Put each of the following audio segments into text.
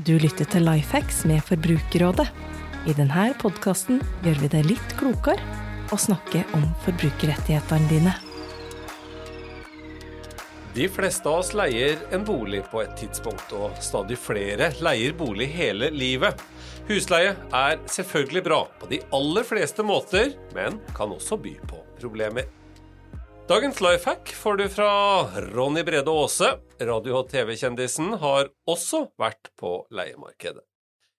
Du lytter til Lifehacks med Forbrukerrådet. I denne podkasten gjør vi det litt klokere å snakke om forbrukerrettighetene dine. De fleste av oss leier en bolig på et tidspunkt, og stadig flere leier bolig hele livet. Husleie er selvfølgelig bra på de aller fleste måter, men kan også by på problemer. Dagens life hack får du fra Ronny Brede Aase. Radio- og TV-kjendisen har også vært på leiemarkedet.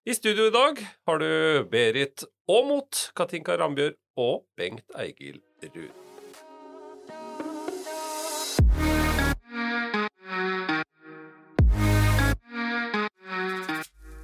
I studio i dag har du Berit Aamodt, Katinka Rambjørg og Bengt Eigil Ruud.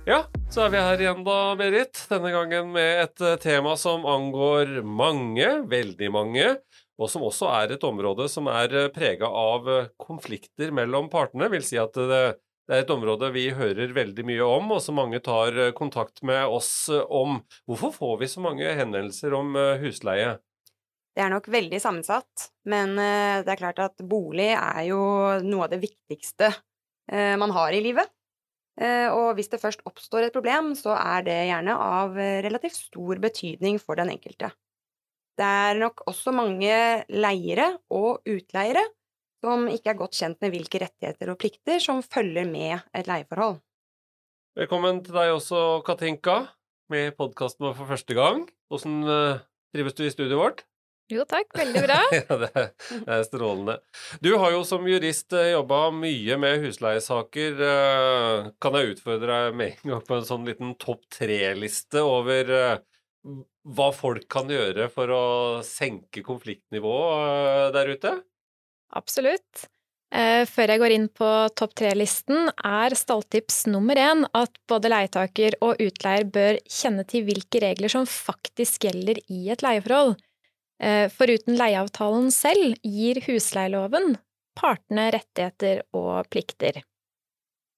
Ja, så er vi her igjen da, Berit. Denne gangen med et tema som angår mange, veldig mange, og som også er et område som er prega av eh, konflikter mellom partene. Vil si at det, det er et område vi hører veldig mye om, og som mange tar eh, kontakt med oss om. Hvorfor får vi så mange henvendelser om husleie? Det er nok veldig sammensatt, men det er klart at bolig er jo noe av det viktigste man har i livet. Eh, og hvis det først oppstår et problem, så er det gjerne av eh, relativt stor betydning for den enkelte. Det er nok også mange leiere og utleiere som ikke er godt kjent med hvilke rettigheter og plikter som følger med et leieforhold. Velkommen til deg også, Katinka, med podkasten vår for første gang. Hvordan eh, trives du i studioet vårt? Jo takk, veldig bra. ja, det er, strålende. Du har jo som jurist eh, jobba mye med husleiesaker. Eh, kan jeg utfordre deg med en gang på en sånn liten topp tre-liste over hva folk kan gjøre for å senke konfliktnivået der ute? Absolutt. Før jeg går inn på topp tre-listen, er stalltips nummer én at både leietaker og utleier bør kjenne til hvilke regler som faktisk gjelder i et leieforhold. Eh, foruten leieavtalen selv gir husleieloven partene rettigheter og plikter.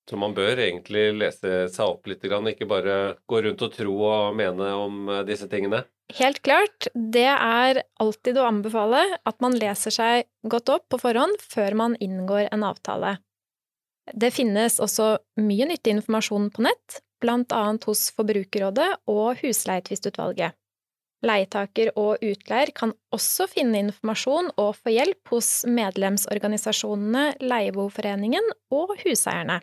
Så man bør egentlig lese seg opp litt, ikke bare gå rundt og tro og mene om eh, disse tingene? Helt klart. Det er alltid å anbefale at man leser seg godt opp på forhånd før man inngår en avtale. Det finnes også mye nyttig informasjon på nett, blant annet hos Forbrukerrådet og Husleietvistutvalget. Leietaker og utleier kan også finne informasjon og få hjelp hos medlemsorganisasjonene Leieboerforeningen og Huseierne.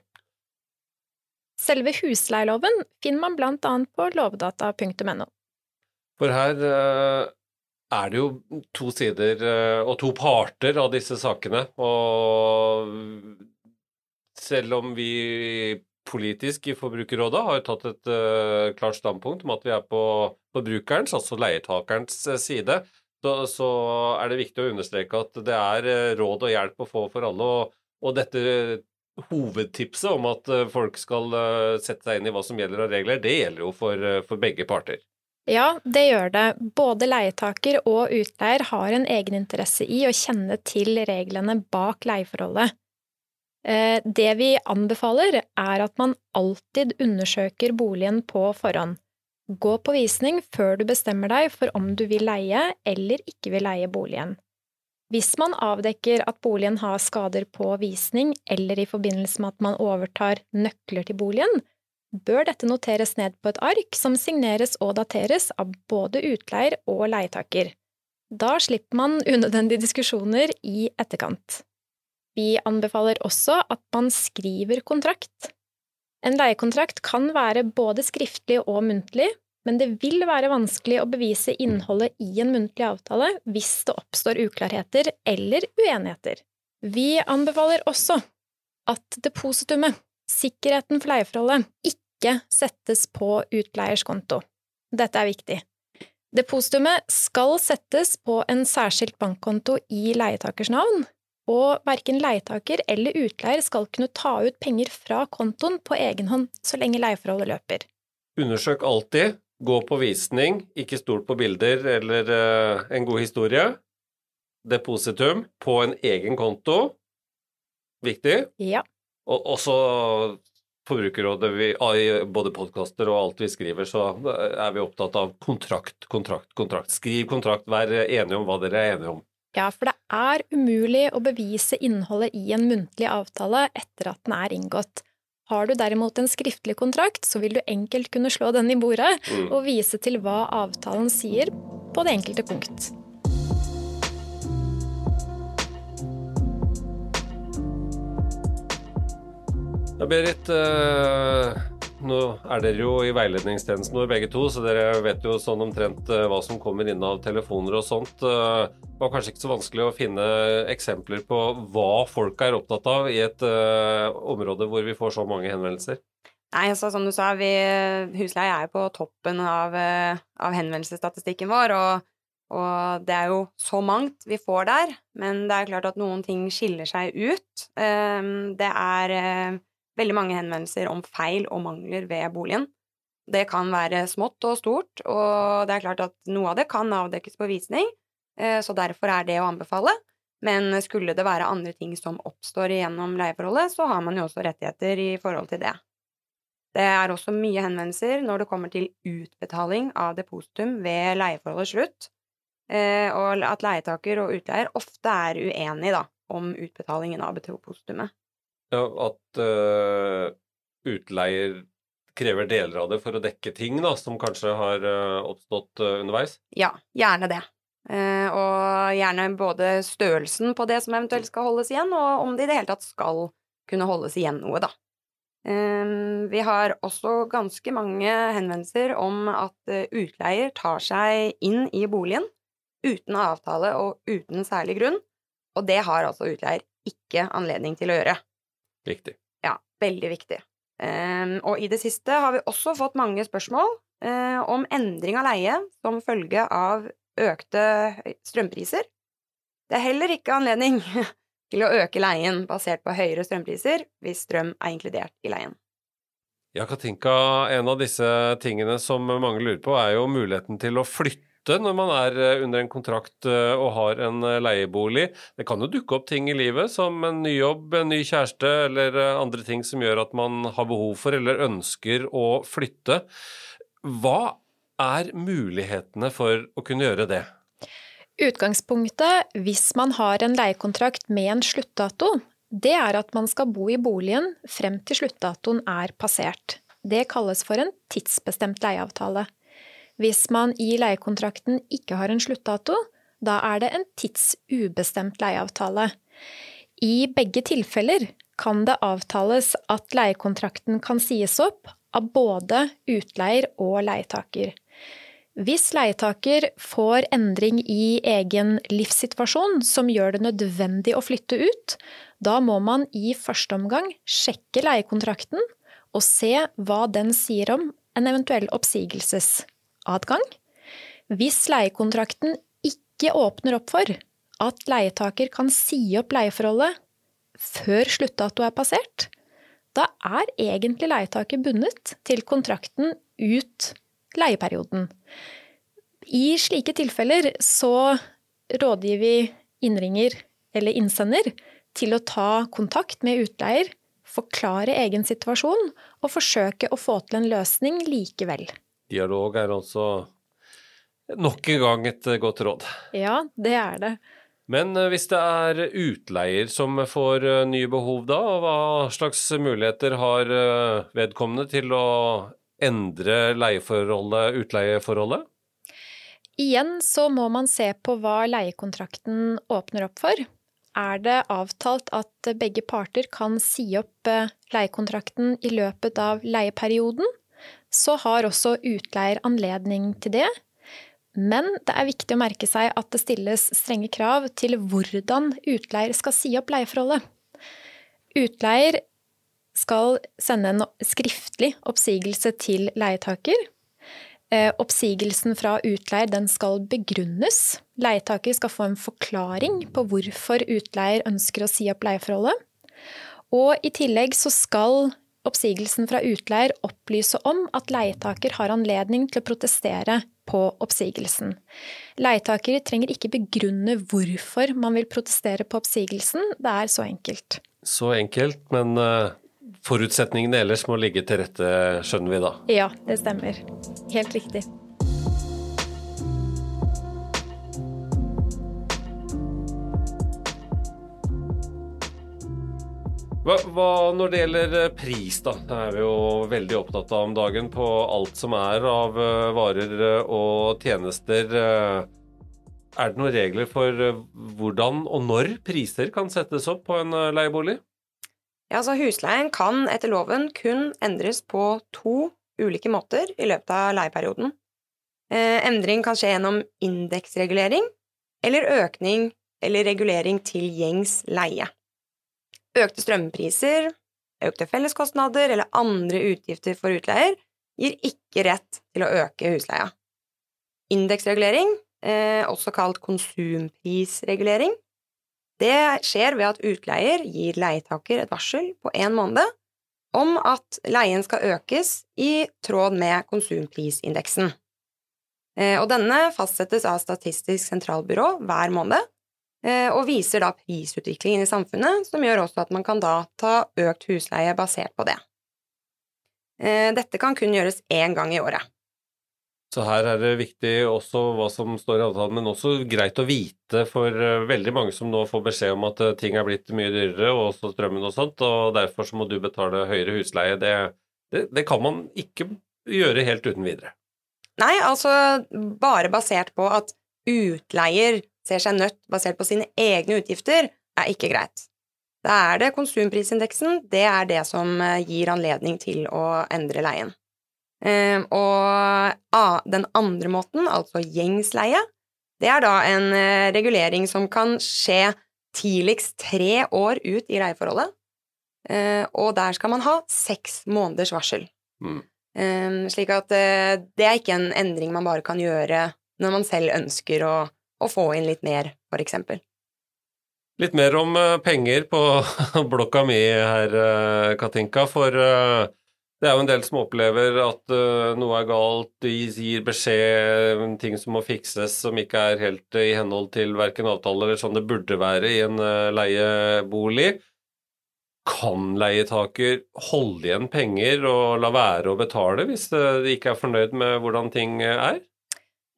Selve husleieloven finner man blant annet på lovdata.no. For her uh, er det jo to sider uh, og to parter av disse sakene, og selv om vi politisk i Forbrukerrådet har tatt et uh, klart standpunkt om at vi er på forbrukerens, altså leietakerens, side, så, er det viktig å understreke at det er råd og hjelp å få for alle. Og, og dette hovedtipset om at folk skal sette seg inn i hva som gjelder av regler, det gjelder jo for, for begge parter. Ja, det gjør det. Både leietaker og utleier har en egeninteresse i å kjenne til reglene bak leieforholdet. Eh, det vi anbefaler, er at man alltid undersøker boligen på forhånd. Gå på visning før du bestemmer deg for om du vil leie eller ikke vil leie boligen. Hvis man avdekker at boligen har skader på visning eller i forbindelse med at man overtar nøkler til boligen, bør dette noteres ned på et ark som signeres og dateres av både utleier og leietaker. Da slipper man unødvendige diskusjoner i etterkant. Vi anbefaler også at man skriver kontrakt. En leiekontrakt kan være både skriftlig og muntlig, men det vil være vanskelig å bevise innholdet i en muntlig avtale hvis det oppstår uklarheter eller uenigheter. Vi anbefaler også at depositumet, sikkerheten for leieforholdet, ikke settes på utleiers konto. Dette er viktig. Depositumet skal settes på en særskilt bankkonto i leietakers navn, og verken leietaker eller utleier skal kunne ta ut penger fra kontoen på egen hånd så lenge leieforholdet løper. Undersøk alltid, gå på visning, ikke stol på bilder eller uh, en god historie. Depositum på en egen konto, viktig. Ja. Og også Forbrukerrådet, vi, både podkaster og alt vi skriver, så er vi opptatt av kontrakt, kontrakt, kontrakt. Skriv kontrakt, vær enige om hva dere er enige om. Ja, for det er umulig å bevise innholdet i en muntlig avtale etter at den er inngått. Har du derimot en skriftlig kontrakt, så vil du enkelt kunne slå den i bordet Mm. og vise til hva avtalen sier på det enkelte punkt. Ja, Berit, eh, nå er dere jo i veiledningstjenesten vår begge to, så dere vet jo sånn omtrent eh, hva som kommer inn av telefoner og sånt. Eh, det var kanskje ikke så vanskelig å finne eksempler på hva folk er opptatt av i et uh, område hvor vi får så mange henvendelser. Nei, altså som du sa, vi, husleie er jo på toppen av, av henvendelsesstatistikken vår, og, og det er jo så mangt vi får der, men det er klart at noen ting skiller seg ut. Det er veldig mange henvendelser om feil og mangler ved boligen. Det kan være smått og stort, og det er klart at noe av det kan avdekkes på visning, eh, så derfor er det å anbefale. Men skulle det være andre ting som oppstår gjennom leieforholdet, så har man jo også rettigheter i forhold til det. Det er også mye henvendelser når det kommer til utbetaling av depositum ved leieforholdets slutt, eh, og at leietaker og utleier ofte er uenige da, om utbetalingen av depositumet. Ja, at uh, utleier krever deler av det for å dekke ting da, som kanskje har uh, oppstått uh, underveis. Ja, gjerne det. Og gjerne både størrelsen på det som eventuelt skal holdes igjen, og om det i det hele tatt skal kunne holdes igjen noe, da. Eh, vi har også ganske mange henvendelser om at utleier tar seg inn i boligen uten avtale og uten særlig grunn, og det har altså utleier ikke anledning til å gjøre. Viktig. Ja, veldig viktig. Um, og i det siste har vi også fått mange spørsmål uh, om endring av leie som følge av økte strømpriser. Det er heller ikke anledning til å øke leien basert på høyere strømpriser hvis strøm er inkludert i leien. Ja, Katinka, en av disse tingene som mange lurer på, er jo muligheten til å flytte når man er eh, under en kontrakt eh, og har en eh, leiebolig. Det kan jo dukke opp ting i livet som en ny jobb, en ny kjæreste eller andre ting som gjør at man har behov for eller ønsker å flytte. Hva er mulighetene for å kunne gjøre det? Utgangspunktet, hvis man har en leiekontrakt med en sluttdato, det er at man skal bo i boligen frem til sluttdatoen er passert. Det kalles for en tidsbestemt leieavtale. Hvis man i leiekontrakten ikke har en sluttdato, da er det en tidsubestemt leieavtale. I begge tilfeller kan det avtales at leiekontrakten kan sies opp av både utleier og leietaker. Hvis leietaker får endring i egen livssituasjon som gjør det nødvendig å flytte ut, da må man i første omgang sjekke leiekontrakten og se hva den sier om en eventuell oppsigelsesadgang. Hvis leiekontrakten ikke åpner opp for at leietaker kan si opp leieforholdet før sluttdato er passert, da er egentlig leietaker bundet til kontrakten ut leieperioden. I slike tilfeller så rådgir vi innringer eller innsender til å ta kontakt med utleier, forklare egen situasjon og forsøke å få til en løsning likevel. Dialog er altså nok en gang et eh, godt råd. Ja, det er det. Men eh, hvis det er utleier som får eh, nye behov da, hva slags muligheter har vedkommende til å endre leieforholdet, utleieforholdet? Igjen så må man se på hva leiekontrakten åpner opp for. Er det avtalt at begge parter kan si opp leiekontrakten i løpet av leieperioden, så har også utleier anledning til det. Men det er viktig å merke seg at det stilles strenge krav til hvordan utleier skal si opp leieforholdet. Utleier skal sende en skriftlig oppsigelse til leietaker. Eh, Oppsigelsen fra utleier skal begrunnes. Leietaker skal få en forklaring på hvorfor utleier ønsker å si opp leieforholdet. Og i tillegg så skal oppsigelsen fra utleier opplyse om at leietaker har anledning til å protestere på oppsigelsen. Leietaker trenger ikke begrunne hvorfor man vil protestere på oppsigelsen, det er så enkelt. Så enkelt, men eh, forutsetningene ellers må ligge til rette, skjønner vi da. Ja, det stemmer. Helt riktig. Hva, hva når det gjelder eh, pris, da? Det er vi jo veldig opptatt av om dagen på alt som er av eh, varer eh, og tjenester. Er det noen regler for hvordan og når priser kan settes opp på en leiebolig? Ja, altså Husleien kan etter loven kun endres på to ulike måter i løpet av leieperioden. Eh, endring kan skje gjennom indeksregulering eller økning eller regulering til gjengs leie. Økte strømpriser, økte felleskostnader eller andre utgifter for utleier gir ikke rett til å øke husleia. Indeksregulering, eh, også kalt konsumprisregulering, det skjer ved at utleier gir leietaker et varsel på én måned om at leien skal økes i tråd med konsumprisindeksen. Eh, og denne fastsettes av Statistisk sentralbyrå hver måned, og viser da prisutviklingen i samfunnet, som gjør også at man kan da ta økt husleie basert på det. Eh, dette kan kun gjøres én gang i året. Så her er det viktig også hva som står i avtalen, men også greit å vite for veldig mange som nå får beskjed om at ting er blitt mye dyrere, og også strømmen og sånt, og derfor så må du betale høyere husleie. Det, det, det kan man ikke gjøre helt uten videre. Nei, altså bare basert på at utleier ser seg nødt basert på sine egne utgifter, er ikke greit. Da er det konsumprisindeksen, det er det som eh, gir anledning til å endre leien. Ehm, og den andre måten, altså gjengsleie, det er da en eh, regulering som kan skje tidligst tre år ut i leieforholdet, eh, og der skal man ha seks måneders varsel. Mm. Um, slik at det er ikke en endring man bare kan gjøre når man selv ønsker å, å få inn litt mer, for eksempel. Litt mer om uh, penger på blokka mi her, uh, Katinka, for det er jo en del som opplever at noe er galt, de gir beskjed om ting som må fikses som ikke er helt i henhold til verken avtale eller sånn det burde være i en leiebolig. Kan leietaker holde igjen penger og la være å betale hvis de ikke er fornøyd med hvordan ting er?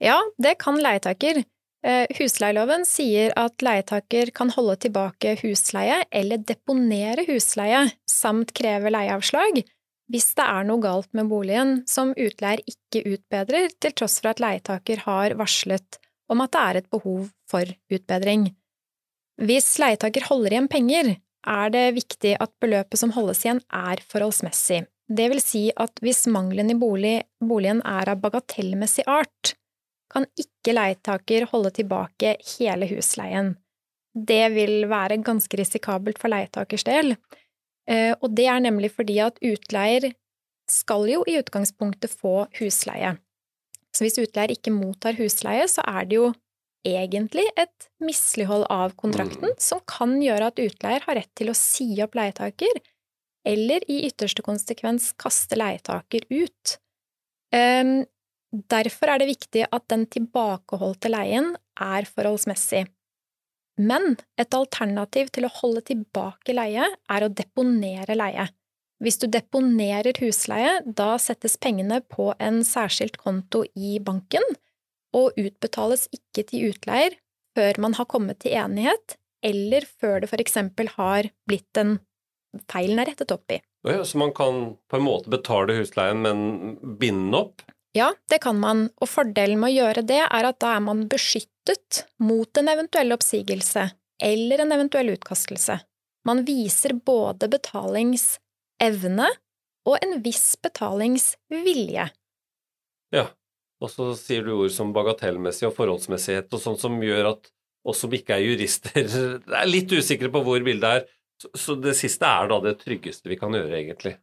Ja, det kan leietaker. Eh, husleieloven sier at leietaker kan holde tilbake husleie eller deponere husleie samt kreve leieavslag hvis det er noe galt med boligen som utleier ikke utbedrer, til tross for at leietaker har varslet om at det er et behov for utbedring. Hvis leietaker holder igjen penger, er det viktig at beløpet som holdes igjen, er forholdsmessig. Det vil si at hvis mangelen i bolig, boligen er av bagatellmessig art, kan ikke leietaker holde tilbake hele husleien. Det vil være ganske risikabelt for leietakers del, eh, og det er nemlig fordi at utleier skal jo i utgangspunktet få husleie. Så hvis utleier ikke mottar husleie, så er det jo egentlig et mislighold av kontrakten mm. som kan gjøre at utleier har rett til å si opp leietaker, eller i ytterste konsekvens kaste leietaker ut. Derfor er det viktig at den tilbakeholdte leien er forholdsmessig. Men et alternativ til å holde tilbake leie er å deponere leie. Hvis du deponerer husleie, da settes pengene på en særskilt konto i banken, og utbetales ikke til utleier før man har kommet til enighet, eller før det for eksempel har blitt en feilen er rettet opp i. Så man kan på en måte betale husleien, men binde opp? Ja, det kan man, og fordelen med å gjøre det er at da er man beskyttet mot en eventuell oppsigelse eller en eventuell utkastelse. Man viser både betalingsevne og en viss betalingsvilje. Ja, og så sier du ord som bagatellmessig og forholdsmessighet og sånn som gjør at oss som ikke er jurister, er litt usikre på hvor bildet er. Så det siste er da det tryggeste vi kan gjøre, egentlig.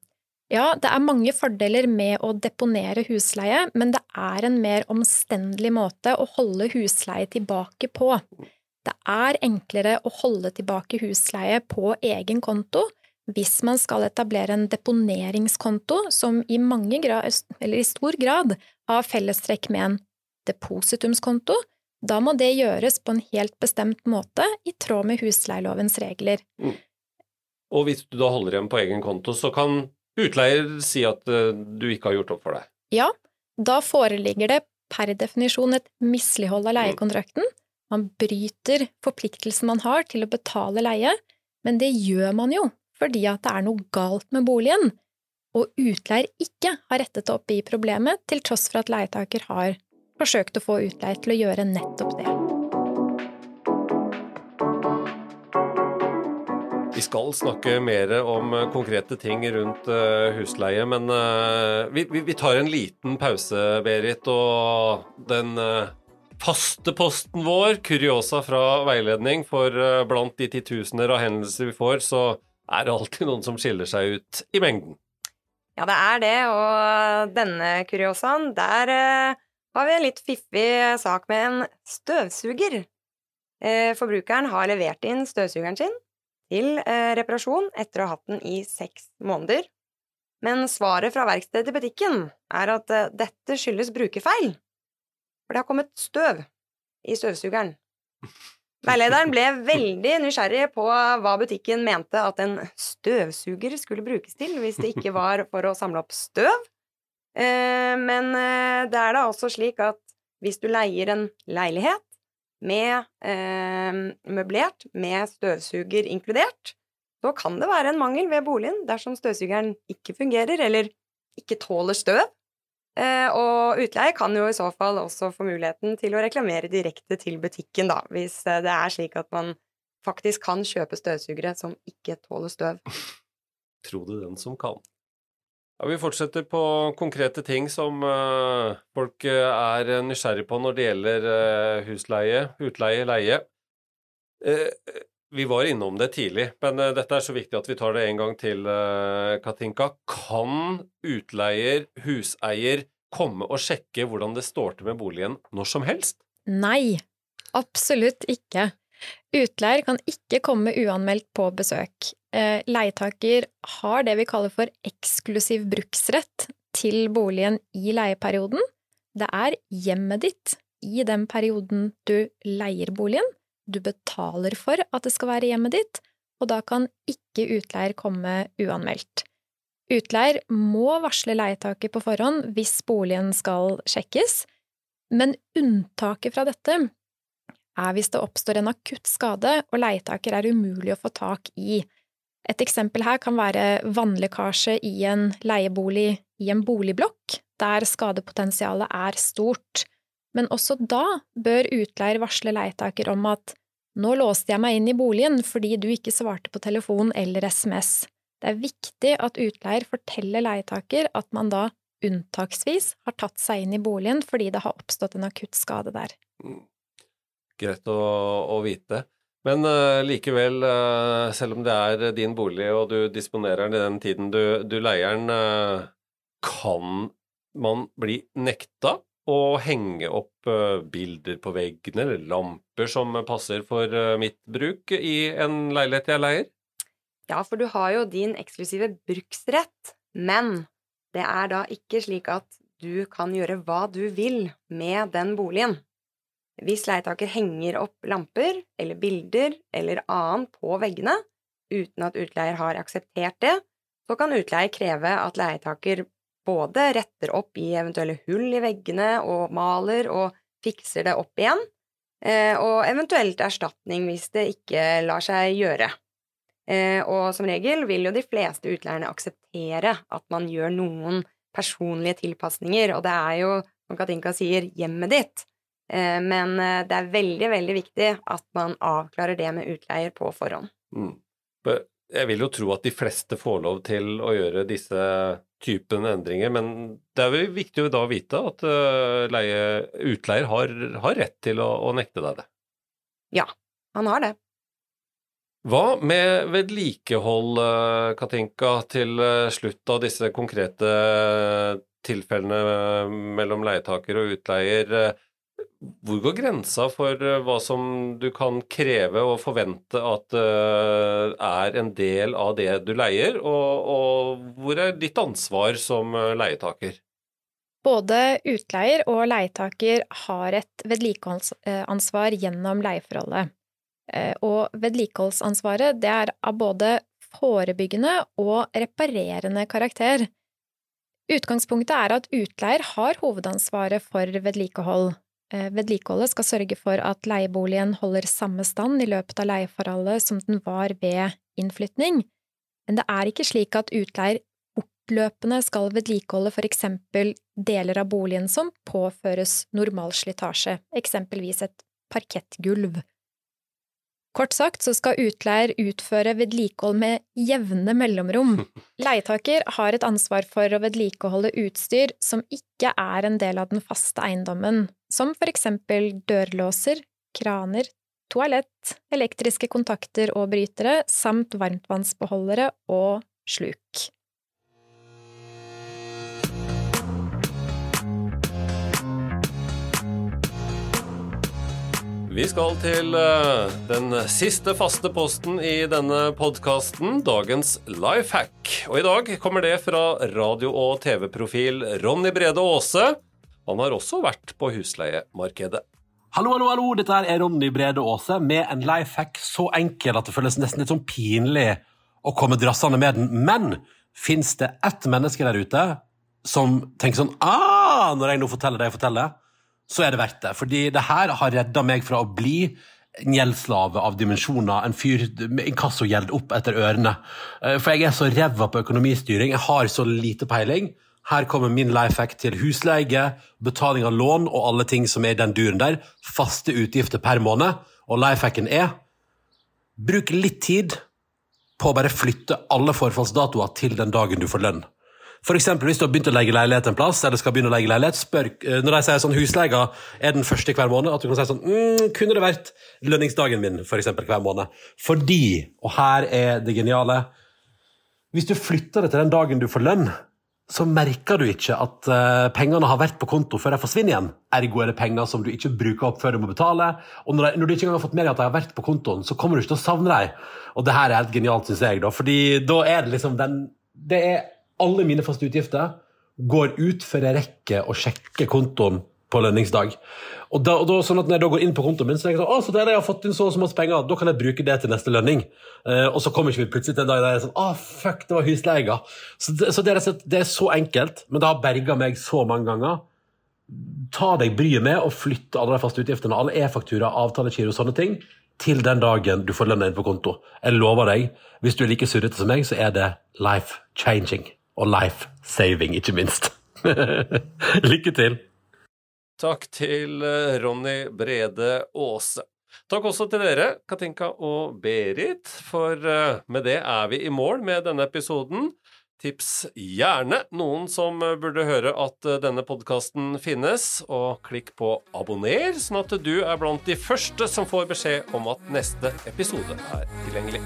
Ja, det er mange fordeler med å deponere husleie, men det er en mer omstendelig måte å holde husleie tilbake på. Det er enklere å holde tilbake husleie på egen konto hvis man skal etablere en deponeringskonto som i, grad, i stor grad har fellestrekk med en depositumskonto, da må det gjøres på en helt bestemt måte i tråd med husleielovens regler. Mm. Og hvis du da holder igjen på egen konto, så kan utleier si at eh, du ikke har gjort opp for deg? Ja, da foreligger det per definisjon et mislighold av leiekontrakten. Man bryter forpliktelsen man har til å betale leie, men det gjør man jo fordi at det er noe galt med boligen, og utleier ikke har rettet opp i problemet, til tross for at leietaker har forsøkt å få utleier til å gjøre nettopp det. Vi skal snakke mer om eh, konkrete ting rundt uh, husleie, men uh, vi, vi, tar en liten pause, Berit. Og den faste posten vår, kuriosa fra veiledning, for blant de titusener av hendelser vi får, så er det alltid noen som skiller seg ut i mengden. Ja, det er det, og denne kuriosaen, der har vi en litt fiffig sak med en støvsuger. Forbrukeren har levert inn støvsugeren sin til eh, reparasjon etter å ha hatt den i seks måneder. Men svaret fra verkstedet til butikken er at eh, dette skyldes brukerfeil, for det har kommet støv i støvsugeren. Veilederen ble veldig nysgjerrig på hva butikken mente at en støvsuger skulle brukes til hvis det ikke var for å samle opp støv. Eh, men det er da også slik at hvis du leier en leilighet, med eh, møblert, med støvsuger inkludert, så kan det være en mangel ved boligen dersom støvsugeren ikke fungerer eller ikke tåler støv. Eh, og utleie kan jo i så fall også få muligheten til å reklamere direkte til butikken, da, hvis eh, det er slik at man faktisk kan kjøpe støvsugere som ikke tåler støv. Tro det den som kan. Ja, Vi fortsetter på konkrete ting som uh, folk eh, er nysgjerrig på når det gjelder uh, husleie, utleie, leie. Uh, vi var innom det tidlig, men dette er så viktig at vi tar det en gang til, Katinka. Kan utleier, huseier, komme og sjekke hvordan det står til med boligen når som helst? Nei, absolutt ikke. Utleier kan ikke komme uanmeldt på besøk. Eh, leietaker har det vi kaller for eksklusiv bruksrett til boligen i leieperioden. Det er hjemmet ditt i den perioden du leier boligen. Du betaler for at det skal være hjemmet ditt, og da kan ikke utleier komme uanmeldt. Utleier må varsle leietaker på forhånd hvis boligen skal sjekkes, men unntaket fra dette er hvis det oppstår en akutt skade og leietaker er umulig å få tak i. Et eksempel her kan være vannlekkasje i en leiebolig i en boligblokk, der skadepotensialet er stort. Men også da bør utleier varsle leietaker om at nå låste jeg meg inn i boligen fordi du ikke svarte på telefon eller SMS. Det er viktig at utleier forteller leietaker at man da unntaksvis har tatt seg inn i boligen fordi det har oppstått en akutt skade der. Mm greit å, å vite. Men uh, likevel, uh, selv om det er din bolig og du disponerer den i den tiden du, du leier den, uh, kan man bli nekta å henge opp bilder på veggene eller lamper som passer for mitt bruk i en leilighet jeg leier? Ja, for du har jo din eksklusive bruksrett, men det er da ikke slik at du kan gjøre hva du vil med den boligen. Hvis leietaker henger opp lamper eller bilder eller annet på veggene uten at utleier har akseptert det, så kan utleier kreve at leietaker både retter opp i eventuelle hull i veggene og maler og fikser det opp igjen, eh, og eventuelt erstatning hvis det ikke lar seg gjøre. Eh, og som regel vil jo de fleste utleierne akseptere at man gjør noen personlige tilpasninger, og det er jo, som Katinka sier, hjemmet ditt. Eh, men eh, det er veldig, veldig viktig at man avklarer det med utleier på forhånd. Mm. Jeg vil jo tro at de fleste får lov til å gjøre disse typen endringer, men det er jo viktig da å vite at eh, leie, utleier har, har, rett til å, å nekte deg det. Ja, han har det. Hva med vedlikehold, Katinka, til slutt av disse konkrete tilfellene mellom leietaker og utleier? Hvor går grensa for eh, hva som du kan kreve og forvente at uh, er en del av det du leier, og, og hvor er ditt ansvar som eh, leietaker? Både utleier og leietaker har et vedlikeholdsansvar gjennom leieforholdet. Og vedlikeholdsansvaret det er av både forebyggende og reparerende karakter. Utgangspunktet er at utleier har hovedansvaret for vedlikehold, Eh, vedlikeholdet skal sørge for at leieboligen holder samme stand i løpet av leieforholdet som den var ved innflytning, Men det er ikke slik at utleier fortløpende skal vedlikeholde for eksempel deler av boligen som påføres normal slitasje, eksempelvis et parkettgulv. Kort sagt så skal utleier utføre vedlikehold med jevne mellomrom. Leietaker har et ansvar for å vedlikeholde utstyr som ikke er en del av den faste eiendommen, som for eksempel dørlåser, kraner, toalett, elektriske kontakter og brytere, samt varmtvannsbeholdere og sluk. Vi skal til eh, den siste faste posten i denne podkasten, dagens life hack. Og i dag kommer det fra radio- og TV-profil Ronny Brede Aase. Han har også vært på husleiemarkedet. Hallo, hallo, hallo, dette er Ronny Brede Aase med en life hack så enkel at det føles nesten litt sånn pinlig å komme drassende med den. Men fins det ett menneske der ute som tenker sånn ah, når jeg nå forteller det jeg forteller, så er det verdt det. Fordi det her har redda meg fra å bli en gjeldsslave av dimensjoner, en fyr med inkassogjeld opp etter ørene. Eh, for jeg er så ræva på økonomistyring, jeg har så lite peiling. Her kommer min life hack til husleie, betaling av lån og alle ting som er i den duren der. Faste utgifter per måned. Og life hacken er bruk litt tid på å bare flytte alle forfallsdatoer til den dagen du får lønn. For eksempel, hvis du har begynt å legge leilighet en plass, eller skal begynne å legge leilighet, spør eh, når de sier sånn husleia er den første hver måned, at du kan si sånn mm, Kunne det vært lønningsdagen min, for eksempel, hver måned? Fordi, og her er det geniale Hvis du flytter det til den dagen du får lønn, så merker du ikke at uh, pengene har vært på konto før de forsvinner igjen. Ergo er det penger som du ikke bruker opp før du må betale. Og når, de, når du ikke engang har fått med deg at de har vært på kontoen, så kommer du ikke til å savne dem. Og det her er helt genialt, syns jeg, da. Fordi da er det liksom den Det er alle mine faste utgifter går ut før jeg rekker å sjekke kontoen på lønningsdag. Og da, og da, sånn at Når jeg da går inn på kontoen min, så er jeg sånn, å, så der jeg har fått inn så og så masse penger, da kan jeg bruke det til neste lønning. Eh, og så kommer ikke vi plutselig til en dag der jeg er sånn, å, fuck, det var husleia. Så, det, så det, er, det, er, så enkelt, men det har berga meg så mange ganger. Ta deg bryet med å flytte alle de faste utgiftene, alle e-faktura, og sånne ting, til den dagen du får lønna inn på konto. Jeg lover deg, hvis du er like surrete som meg, så er det life changing og life saving, ikke minst. Lykke til! Takk til eh, Ronny Brede Aase. Takk også til dere, Katinka og Berit, for eh, med det er vi i mål med denne episoden. Tips gjerne noen som burde høre at eh, denne podkasten finnes, og klikk på abonner, sånn at du er blant de første som får beskjed om at neste episode er tilgjengelig.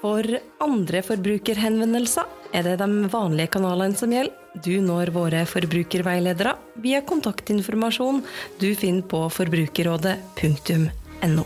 For andre forbrukerhenvendelser er det de vanlige kanalene som gjelder. Du når våre forbrukerveiledere via kontaktinformasjon du finner på forbrukerrådet.no.